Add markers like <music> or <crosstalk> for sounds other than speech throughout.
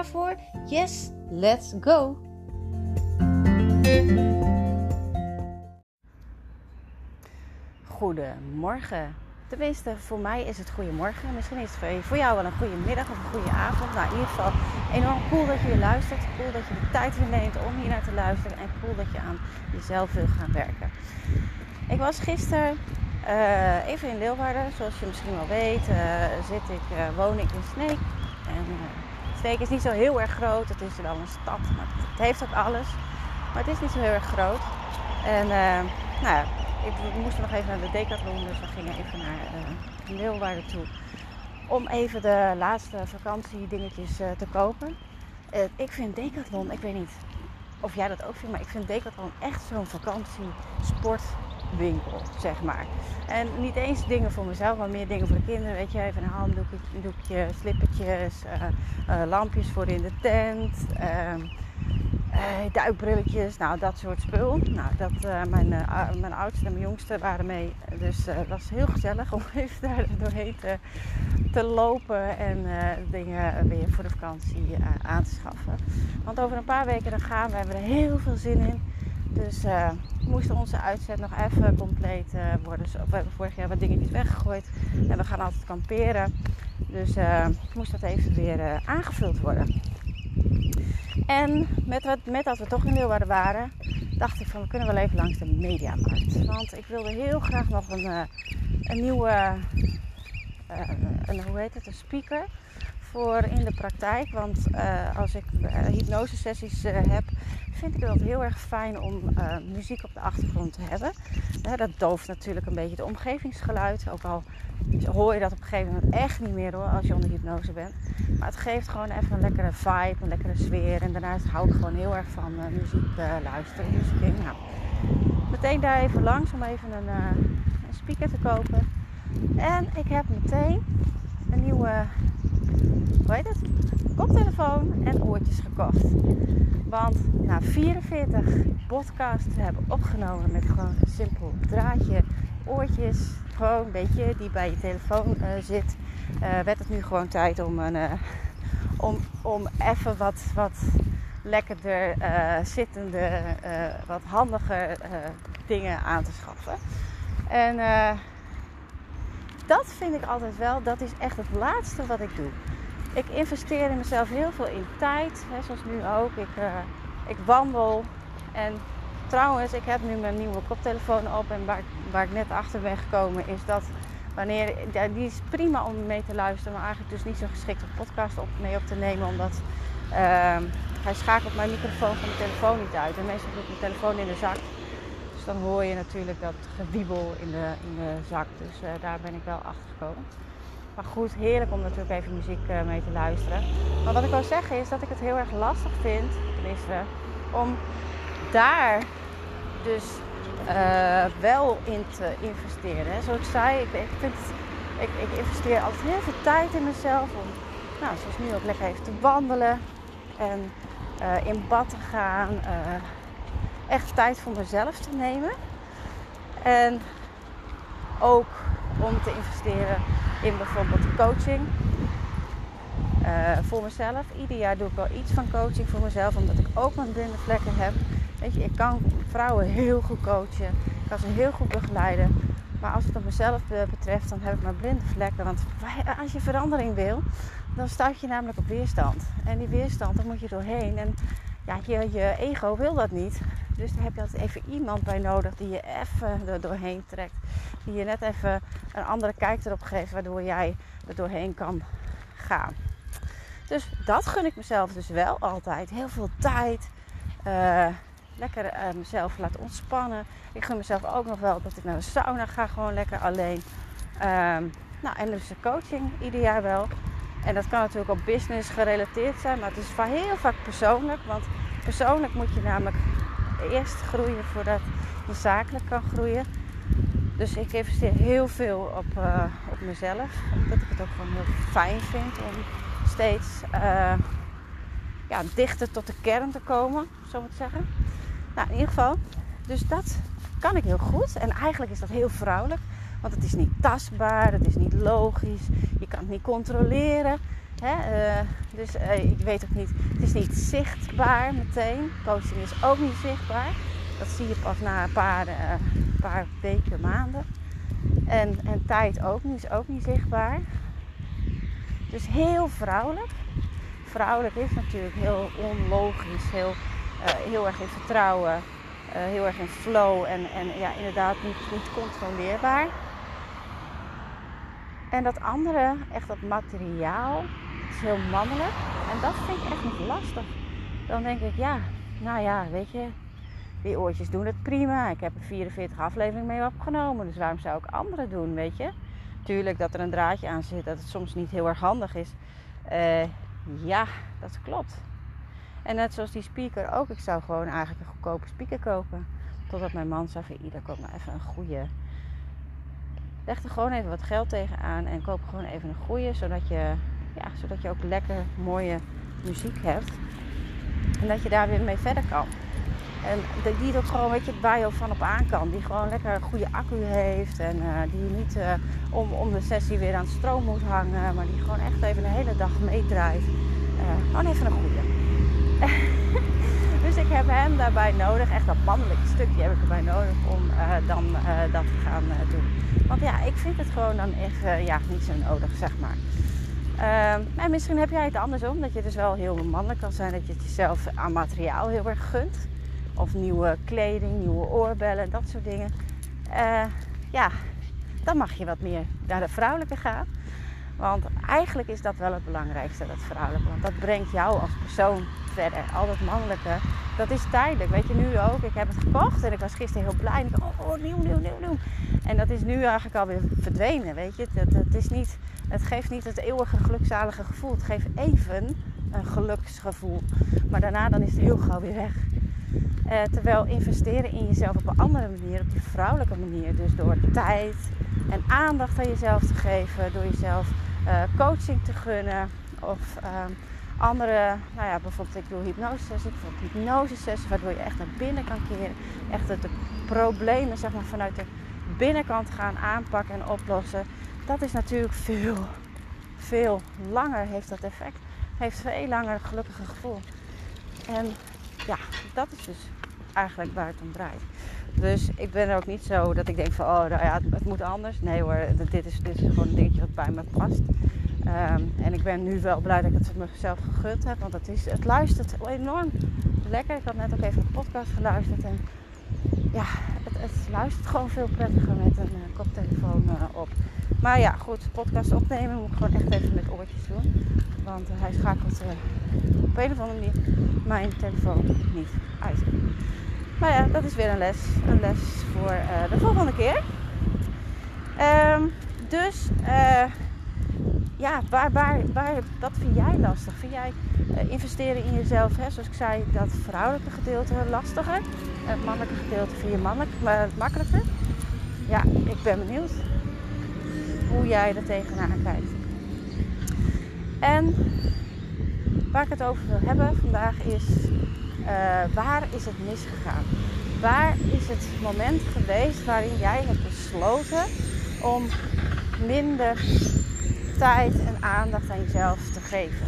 voor? Yes, let's go! Goedemorgen. Tenminste, voor mij is het goedemorgen. Misschien is het voor jou wel een goede middag of een goede avond. Nou, in ieder geval enorm cool dat je hier luistert. Cool dat je de tijd weer neemt om hier naar te luisteren. En cool dat je aan jezelf wil gaan werken. Ik was gisteren uh, even in Leeuwarden. Zoals je misschien wel weet, uh, zit ik, uh, woon ik in Sneek. En Sneek is niet zo heel erg groot. Het is wel een stad, maar het heeft ook alles. Maar het is niet zo heel erg groot. En nou ja, ik moest nog even naar de Decathlon, dus we gingen even naar uh, Leeuwarden toe. Om even de laatste vakantiedingetjes uh, te kopen. Uh, ik vind Decathlon, ik weet niet of jij dat ook vindt, maar ik vind Decathlon echt zo'n vakantiesportwinkel, zeg maar. En niet eens dingen voor mezelf, maar meer dingen voor de kinderen. Weet je, even een handdoekje, slippertjes, lampjes voor in de tent uh, duikbrilletjes, nou dat soort spul. Nou, dat, mijn, mijn oudste en mijn jongste waren mee. Dus het was heel gezellig om <laughs> even daar doorheen te, lopen en dingen weer voor de vakantie aan te schaffen. Want over een paar weken dan gaan we, we hebben er heel veel zin in. Dus moesten onze uitzet nog even compleet worden. Dus we hebben vorig jaar wat dingetjes weggegooid en we gaan altijd kamperen. Dus moest dat even weer aangevuld worden. En met, met dat we toch in Leeuwarden waren, dacht ik van we kunnen wel even langs de Mediamarkt. Want ik wilde heel graag nog een, uh, een nieuwe, uh, een, hoe heet het, een speaker voor in de praktijk. Want uh, als ik hypnose sessies heb, vind ik het heel erg fijn om muziek op de achtergrond te hebben. dat dooft natuurlijk een beetje het omgevingsgeluid. Ook al hoor je dat op een gegeven moment echt niet meer hoor, als je onder hypnose bent. Maar het geeft gewoon even een lekkere vibe, een lekkere sfeer. En daarnaast hou ik gewoon heel erg van muziek luisteren. Muziek nou, meteen daar even langs om even een, een, speaker te kopen. En ik heb meteen een nieuwe, hoe heet het? Koptelefoon en oortjes gekocht. Want na 44 podcasts te hebben opgenomen met gewoon een simpel draadje, oortjes, gewoon een beetje die bij je telefoon uh, zit, uh, werd het nu gewoon tijd om, een, uh, om, om even wat, wat lekkerder zittende, wat handiger dingen aan te schaffen. En dat vind ik altijd wel, dat is echt het laatste wat ik doe. Ik investeer in mezelf heel veel in tijd, hè, zoals nu ook. Ik, ik wandel en trouwens, ik heb nu mijn nieuwe koptelefoon op en waar, waar ik net achter ben gekomen is dat wanneer, die is prima om mee te luisteren, maar eigenlijk dus niet zo geschikt om podcast op, mee op te nemen, omdat uh, hij schakelt mijn microfoon van de telefoon niet uit. En meestal doe ik mijn telefoon in de zak. Dus dan hoor je natuurlijk dat gewiebel in de, in de zak. Dus uh, daar ben ik wel achter gekomen. Maar goed, heerlijk om natuurlijk even muziek uh, mee te luisteren. Maar wat ik wil zeggen is dat ik het heel erg lastig vind, tenminste, om daar dus uh, wel in te investeren. Zoals ik zei, ik, ik, ik, investeer altijd heel veel tijd in mezelf om, nou, zoals nu ook lekker even te wandelen en uh, in bad te gaan. Echt tijd voor mezelf te nemen. En ook om te investeren in bijvoorbeeld coaching. voor mezelf. Ieder jaar doe ik wel iets van coaching voor mezelf, omdat ik ook mijn blinde vlekken heb. Weet je, ik kan vrouwen heel goed coachen. Ik kan ze heel goed begeleiden. Maar als het op mezelf betreft, dan heb ik maar blinde vlekken. Want als je verandering wil, dan stuit je namelijk op weerstand. En die weerstand, daar moet je doorheen. En ja, je, je ego wil dat niet. Dus daar heb je altijd even iemand bij nodig die je even er doorheen trekt. Die je net even een andere kijk erop geeft, waardoor jij er doorheen kan gaan. Dus dat gun ik mezelf dus wel altijd. Heel veel tijd. Uh, lekker uh, mezelf laat ontspannen. Ik gun mezelf ook nog wel dat ik naar de sauna ga, gewoon lekker alleen. Um, nou, en dus de coaching ieder jaar wel. En dat kan natuurlijk op business gerelateerd zijn, maar het is heel vaak persoonlijk. Want persoonlijk moet je namelijk eerst groeien voordat je zakelijk kan groeien. Dus ik investeer heel veel op, uh, op mezelf. Omdat ik het ook gewoon heel fijn vind om steeds uh, ja, dichter tot de kern te komen, zo moet ik zeggen. Nou, in ieder geval, dus dat kan ik heel goed. En eigenlijk is dat heel vrouwelijk. Want het is niet tastbaar, het is niet logisch, je kan het niet controleren. Hè? Uh, dus uh, ik weet ook niet, het is niet zichtbaar meteen. Coaching is ook niet zichtbaar. Dat zie je pas na een paar, uh, paar weken, maanden. En, en tijd ook niet, is ook niet zichtbaar. Dus heel vrouwelijk. Vrouwelijk is natuurlijk heel onlogisch, heel, heel erg in vertrouwen, heel erg in flow en, en ja, inderdaad niet, niet controleerbaar. En dat andere, echt dat materiaal, is heel mannelijk. En dat vind ik echt niet lastig. Dan denk ik, ja, nou ja, weet je, die oortjes doen het prima. Ik heb er 44 afleveringen mee opgenomen, dus waarom zou ik andere doen, weet je? Tuurlijk dat er een draadje aan zit, dat het soms niet heel erg handig is. Uh, ja, dat klopt. En net zoals die speaker ook, ik zou gewoon eigenlijk een goedkope speaker kopen. Totdat mijn man zei van, ieder koop maar even een goede leg er gewoon even wat geld tegenaan en koop gewoon even een goede, zodat je, ja, zodat je ook lekker mooie muziek hebt. En dat je daar weer mee verder kan. En die ook gewoon, weet je, waar je van op aan kan. Die gewoon lekker een goede accu heeft. En uh, die niet uh, om, om de sessie weer aan stroom moet hangen. Maar die gewoon echt even de hele dag meedraait. Uh, gewoon even een goede. <laughs> dus ik heb hem daarbij nodig. Echt dat mannelijke stukje heb ik erbij nodig om dan dat te gaan doen. Want ja, ik vind het gewoon dan echt ja, niet zo nodig, zeg maar. En misschien heb jij het andersom, dat je dus wel heel mannelijk kan zijn, dat je het jezelf aan materiaal heel erg gunt. Of nieuwe kleding, nieuwe oorbellen, dat soort dingen. Uh, ja, dan mag je wat meer naar de vrouwelijke gaan. Want eigenlijk is dat wel het belangrijkste, dat vrouwelijke. Want dat brengt jou als persoon verder. Al dat mannelijke, dat is tijdelijk. Weet je, nu ook. Ik heb het gekocht en ik was gisteren heel blij. En ik oh, oh, nieuw, nieuw, nieuw, nieuw. En dat is nu eigenlijk alweer verdwenen, weet je. Het, het, is niet, het geeft niet het eeuwige gelukzalige gevoel. Het geeft even een geluksgevoel. Maar daarna dan is het heel gauw weer weg. Uh, terwijl investeren in jezelf op een andere manier, op die vrouwelijke manier. Dus door tijd en aandacht aan jezelf te geven. Door jezelf uh, coaching te gunnen. Of... Uh, andere, nou ja, bijvoorbeeld ik doe hypnosesessies, bijvoorbeeld hypnosesessies, waardoor je echt naar binnen kan keren. Echt de problemen zeg maar, vanuit de binnenkant gaan aanpakken en oplossen. Dat is natuurlijk veel, veel langer heeft dat effect. Heeft veel langer gelukkige gevoel. En ja, dat is dus eigenlijk waar het om draait. Dus ik ben er ook niet zo dat ik denk van, oh nou ja, het, moet anders. Nee hoor, dit is, dit is gewoon een dingetje wat bij me past. Um, en ik ben nu wel blij dat ik het mezelf gegund heb. Want het, is, het luistert enorm lekker. Ik had net ook even een podcast geluisterd. En ja, het, het luistert gewoon veel prettiger met een uh, koptelefoon uh, op. Maar ja, goed, podcast opnemen moet ik gewoon echt even met oortjes doen. Want uh, hij schakelt op een of andere manier mijn telefoon niet uit. Maar ja, dat is weer een les. Een les voor de volgende keer. Um, dus ja, waar, waar, waar, wat vind jij lastig? Vind jij uh, investeren in jezelf, hè? zoals ik zei, dat vrouwelijke gedeelte lastiger? Het mannelijke gedeelte vind je mannelijk, maar makkelijker? Ja, ik ben benieuwd hoe jij er tegenaan kijkt. En waar ik het over wil hebben vandaag is, uh, waar is het misgegaan? Waar is het moment geweest waarin jij hebt besloten om minder tijd en aandacht aan jezelf te geven.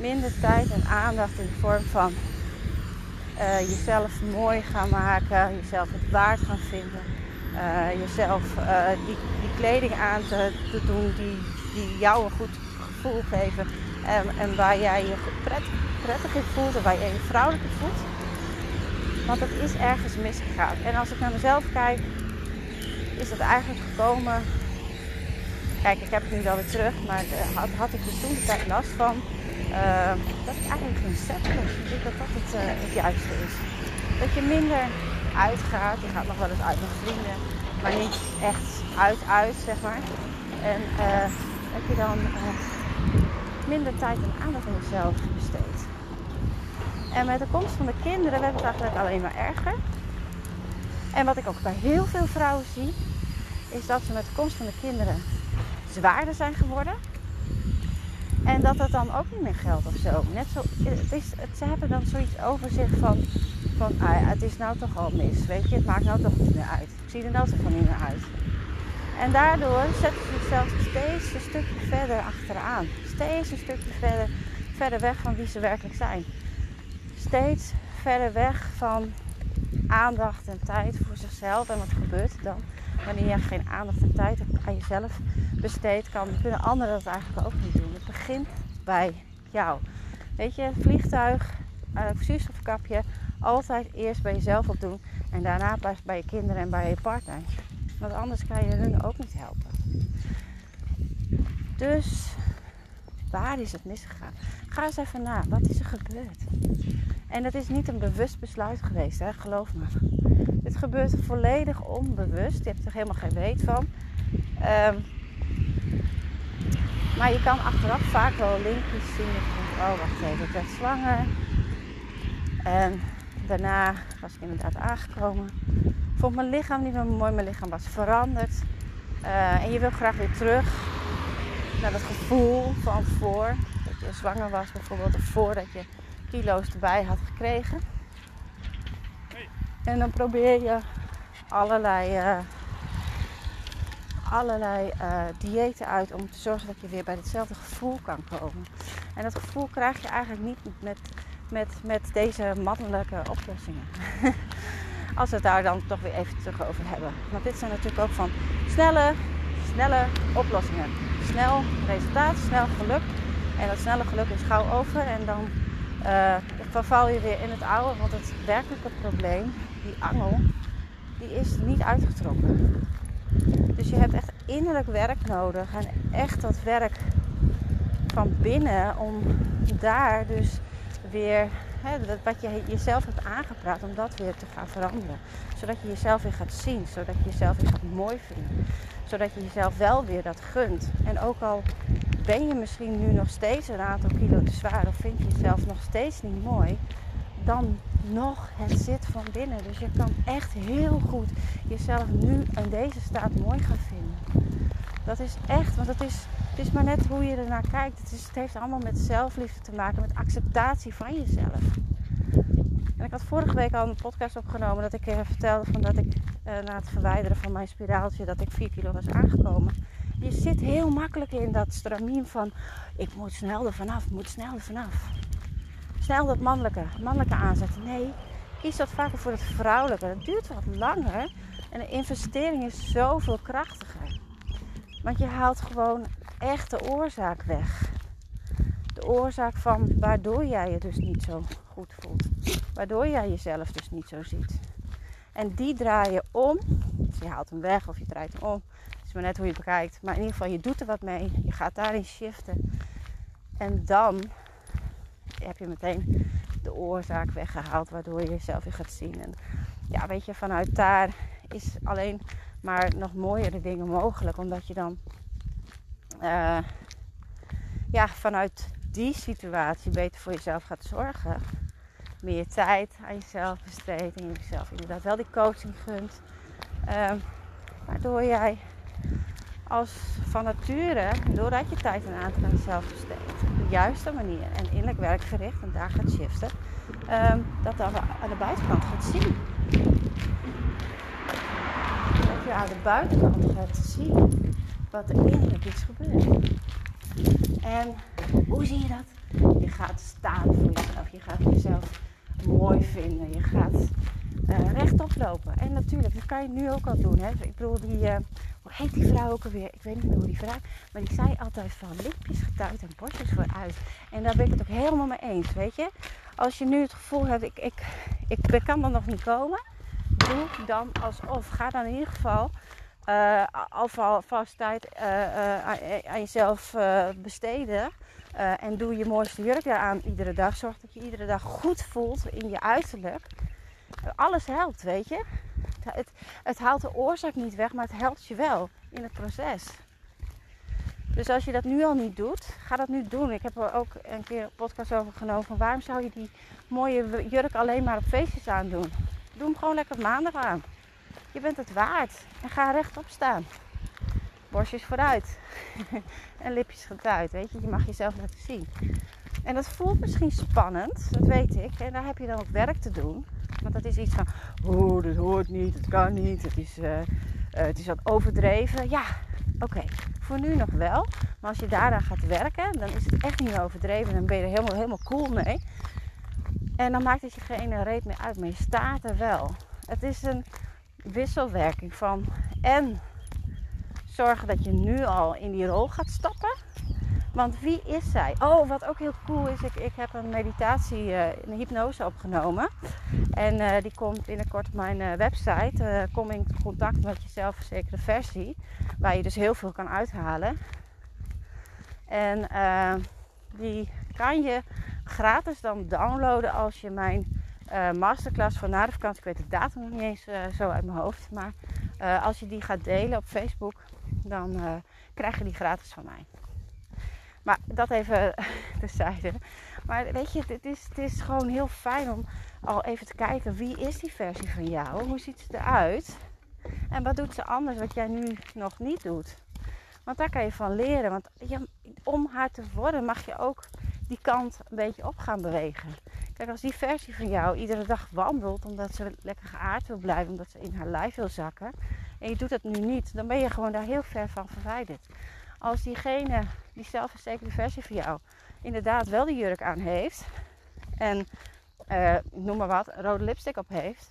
Minder tijd en aandacht in de vorm van uh, jezelf mooi gaan maken, jezelf het waard gaan vinden, uh, jezelf uh, die, die, kleding aan te, doen die, die jou een goed gevoel geven en, en waar jij je pret, prettig in voelt en waar je je vrouwelijk in voelt. Want het is ergens misgegaan. En als ik naar mezelf kijk, is het eigenlijk gekomen Kijk, ik heb het nu wel weer terug, maar uh, had, had ik dus toen de tijd last van uh, dat ik eigenlijk ging settelen. Ik denk dat dat het, uh, het juiste is. Dat je minder uitgaat. Je gaat nog wel eens uit met vrienden, maar niet echt uit, uit, zeg maar. En uh, dat je dan minder tijd en aandacht aan jezelf besteedt. En met de komst van de kinderen werd het eigenlijk alleen maar erger. En wat ik ook bij heel veel vrouwen zie, is dat ze met de komst van de kinderen zwaarder zijn geworden. En dat het dan ook niet meer geldt of zo. Net zo is, het, ze hebben dan zoiets over zich van, van ah het is nou toch al mis. Weet je, het maakt nou toch niet meer uit. Ik zie er nou toch niet meer uit. En daardoor zetten ze zichzelf steeds een stukje verder achteraan. Steeds een stukje verder, verder weg van wie ze werkelijk zijn. Steeds verder weg van aandacht en tijd voor zichzelf. En wat gebeurt er dan? Wanneer je geen aandacht en tijd aan jezelf besteedt, kan, kunnen anderen dat eigenlijk ook niet doen. Het begint bij jou. Weet je, vliegtuig, uh, zuurstofkapje, altijd eerst bij jezelf op doen. En daarna pas bij je kinderen en bij je partner. Want anders kan je hun ook niet helpen. Dus waar is het misgegaan? Ga eens even na. Wat is er gebeurd? En dat is niet een bewust besluit geweest, hè? geloof me. Gebeurt volledig onbewust. Je hebt er helemaal geen weet van. Um, maar je kan achteraf vaak wel linkjes zien. oh wacht even, ik werd zwanger. En daarna was ik inderdaad aangekomen. Vond mijn lichaam niet meer mooi. Mijn lichaam was veranderd. Uh, en je wil graag weer terug naar dat gevoel van voor. Dat je zwanger was bijvoorbeeld. Of voordat je kilo's erbij had gekregen. En dan probeer je allerlei, uh, allerlei uh, diëten uit om te zorgen dat je weer bij hetzelfde gevoel kan komen. En dat gevoel krijg je eigenlijk niet met, met, met deze mannelijke oplossingen. <laughs> Als we het daar dan toch weer even terug over hebben. Want dit zijn natuurlijk ook van snelle, snelle oplossingen. Snel resultaat, snel geluk. En dat snelle geluk is gauw over. En dan uh, verval je weer in het oude. Want het werkelijke probleem, die angel, die is niet uitgetrokken. Dus je hebt echt innerlijk werk nodig. En echt dat werk van binnen om daar dus weer hè, wat je jezelf hebt aangepraat, om dat weer te gaan veranderen. Zodat je jezelf weer gaat zien, zodat je jezelf weer gaat mooi vinden. Zodat je jezelf wel weer dat gunt. En ook al ben je misschien nu nog steeds een aantal kilo te zwaar of vind je jezelf nog steeds niet mooi, dan nog het zit van binnen. Dus je kan echt heel goed jezelf nu in deze staat mooi gaan vinden. Dat is echt, want het is, het is maar net hoe je ernaar kijkt. Het, is, het heeft allemaal met zelfliefde te maken, met acceptatie van jezelf. En ik had vorige week al een podcast opgenomen dat ik uh, vertelde van dat ik uh, na het verwijderen van mijn spiraaltje dat ik 4 kilo was aangekomen. Je zit heel makkelijk in dat stramien van ik moet snel er vanaf, moet snel er vanaf. Snel dat mannelijke, mannelijke aanzetten. Nee, kies dat vaker voor het vrouwelijke. Dat duurt wat langer en de investering is zoveel krachtiger. Want je haalt gewoon echt de oorzaak weg. De oorzaak van waardoor jij je dus niet zo goed voelt. Waardoor jij jezelf dus niet zo ziet. En die draai je om. Dus je haalt hem weg of je draait hem om. Is maar net hoe je het bekijkt. Maar in ieder geval, je doet er wat mee. Je gaat daarin shiften. En dan heb je meteen de oorzaak weggehaald. Waardoor je jezelf weer gaat zien. En ja, weet je, vanuit daar is alleen maar nog mooiere dingen mogelijk. Omdat je dan uh, ja, vanuit die situatie beter voor jezelf gaat zorgen. Meer tijd aan jezelf besteedt en jezelf inderdaad wel die coaching gunt. Uh, waardoor jij als van nature, doordat je tijd en aandacht aan jezelf besteedt, op de juiste manier en innerlijk werk verricht en daar gaat shiften, um, dat dan aan de buitenkant gaat zien je aan de buitenkant gaat zien wat er innerlijk is gebeurd. En hoe zie je dat? Je gaat staan voor jezelf. Je gaat jezelf mooi vinden. Je gaat uh, rechtop lopen. En natuurlijk, dat kan je nu ook al doen. Hè? Ik bedoel, die, uh, hoe heet die vrouw ook alweer? Ik weet niet meer hoe die vrouw, maar die zei altijd van lippjes getuigd en borstjes vooruit. En daar ben ik het ook helemaal mee eens, weet je. Als je nu het gevoel hebt, ik, ik, ik kan er nog niet komen doe dan alsof. Ga dan in ieder geval uh, alvast tijd aan jezelf besteden. en doe je mooiste jurk aan iedere dag. Zorg dat je iedere dag goed voelt in je uiterlijk. Alles helpt, weet je. Het, het haalt de oorzaak niet weg, maar het helpt je wel in het proces. Dus als je dat nu al niet doet, ga dat nu doen. Ik heb er ook een keer een podcast over genomen. Waarom zou je die mooie jurk alleen maar op feestjes aandoen? Doe hem gewoon lekker maandag aan. Je bent het waard. En ga rechtop staan. Borstjes vooruit. <laughs> en lipjes getuid. Weet je, je mag jezelf laten zien. En dat voelt misschien spannend, dat weet ik. En daar heb je dan ook werk te doen. Want dat is iets van, oh, dit hoort niet, het kan niet, het is, uh, het is wat overdreven. Ja, oké, voor nu nog wel. Maar als je daaraan gaat werken, dan is het echt niet overdreven. Dan ben je er helemaal, helemaal cool mee. En dan maakt het je geen reet meer uit, maar je staat er wel. Het is een wisselwerking van en zorgen dat je nu al in die rol gaat stappen. Want wie is zij? Oh, wat ook heel cool is, ik, ik heb een meditatie, uh, een hypnose opgenomen. En uh, die komt binnenkort op mijn uh, website. kom in contact met je zelfverzekerde versie. Waar je dus heel veel kan uithalen. En die kan je gratis dan downloaden als je mijn masterclass van na de vakantie, ik weet de datum nog niet eens zo uit mijn hoofd. Maar als je die gaat delen op Facebook, dan krijg je die gratis van mij. Maar dat even <laughs> terzijde. Maar weet je, het is, het is gewoon heel fijn om al even te kijken wie is die versie van jou? Hoe ziet ze eruit? En wat doet ze anders wat jij nu nog niet doet? Want daar kan je van leren. Want om haar te worden mag je ook die kant een beetje op gaan bewegen. Kijk, als die versie van jou iedere dag wandelt omdat ze lekker geaard wil blijven, omdat ze in haar lijf wil zakken, en je doet dat nu niet, dan ben je gewoon daar heel ver van verwijderd als diegene, die zelfverzekerde versie van jou, inderdaad wel die jurk aan heeft. En uh, noem maar wat, rode lipstick op heeft.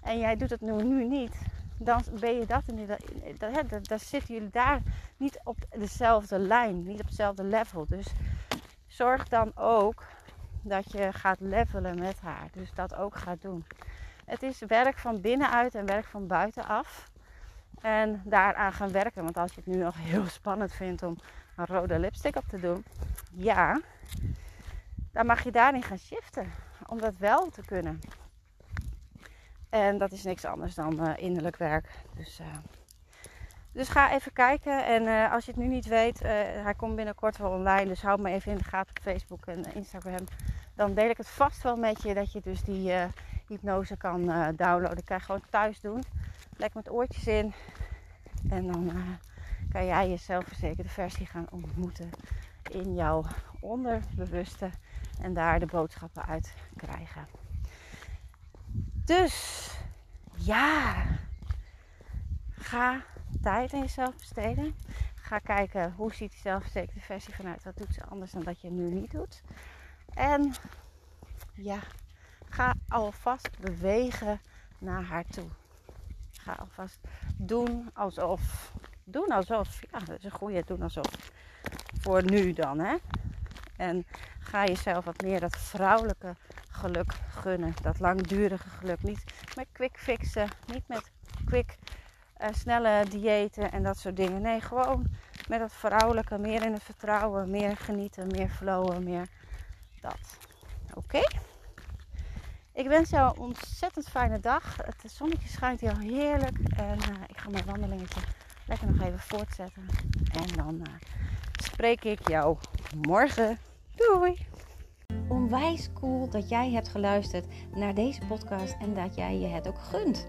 En jij doet het nu, nu niet. Dan ben je dat. Dat, dan zitten jullie daar niet op dezelfde lijn, niet op hetzelfde level. Dus zorg dan ook dat je gaat levelen met haar. Dus dat ook gaat doen. Het is werk van binnenuit en werk van buitenaf. En daaraan gaan werken. Want als je het nu nog <laughs> heel spannend vindt om een rode lipstick op te doen, ja, dan mag je daarin gaan shiften. Om dat wel te kunnen. En dat is niks anders dan uh, innerlijk werk. Dus, uh, dus ga even kijken. En uh, als je het nu niet weet, hij komt binnenkort wel online. Dus houd me even in de gaten op Facebook en Instagram. Dan deel ik het vast wel met je dat je dus die hypnose kan downloaden. Dat kan je gewoon thuis doen. Lekker met oortjes in. En dan uh, kan jij je zelfverzekerde versie gaan ontmoeten in jouw onderbewuste. En daar de boodschappen uit krijgen. Dus ja, ga tijd aan jezelf besteden. Ga kijken hoe ziet die zelfverzekerde versie vanuit. Wat doet ze anders dan dat je nu niet doet. En ja, ga alvast bewegen naar haar toe ga alvast doen alsof. Doen alsof. Ja, dat is een goede doen alsof. Voor nu dan, hè. En ga jezelf wat meer dat vrouwelijke geluk gunnen. Dat langdurige geluk. Niet met quick fixen. Niet met quick uh, snelle diëten en dat soort dingen. Nee, gewoon met dat vrouwelijke. Meer in het vertrouwen. Meer genieten. Meer flowen. Meer dat. Oké? Ik wens jou een ontzettend fijne dag. Het zonnetje schijnt heel heerlijk. En uh, ik ga mijn wandelingetje lekker nog even voortzetten. En dan uh, spreek ik jou morgen. Doei! Onwijs cool dat jij hebt geluisterd naar deze podcast en dat jij je het ook gunt.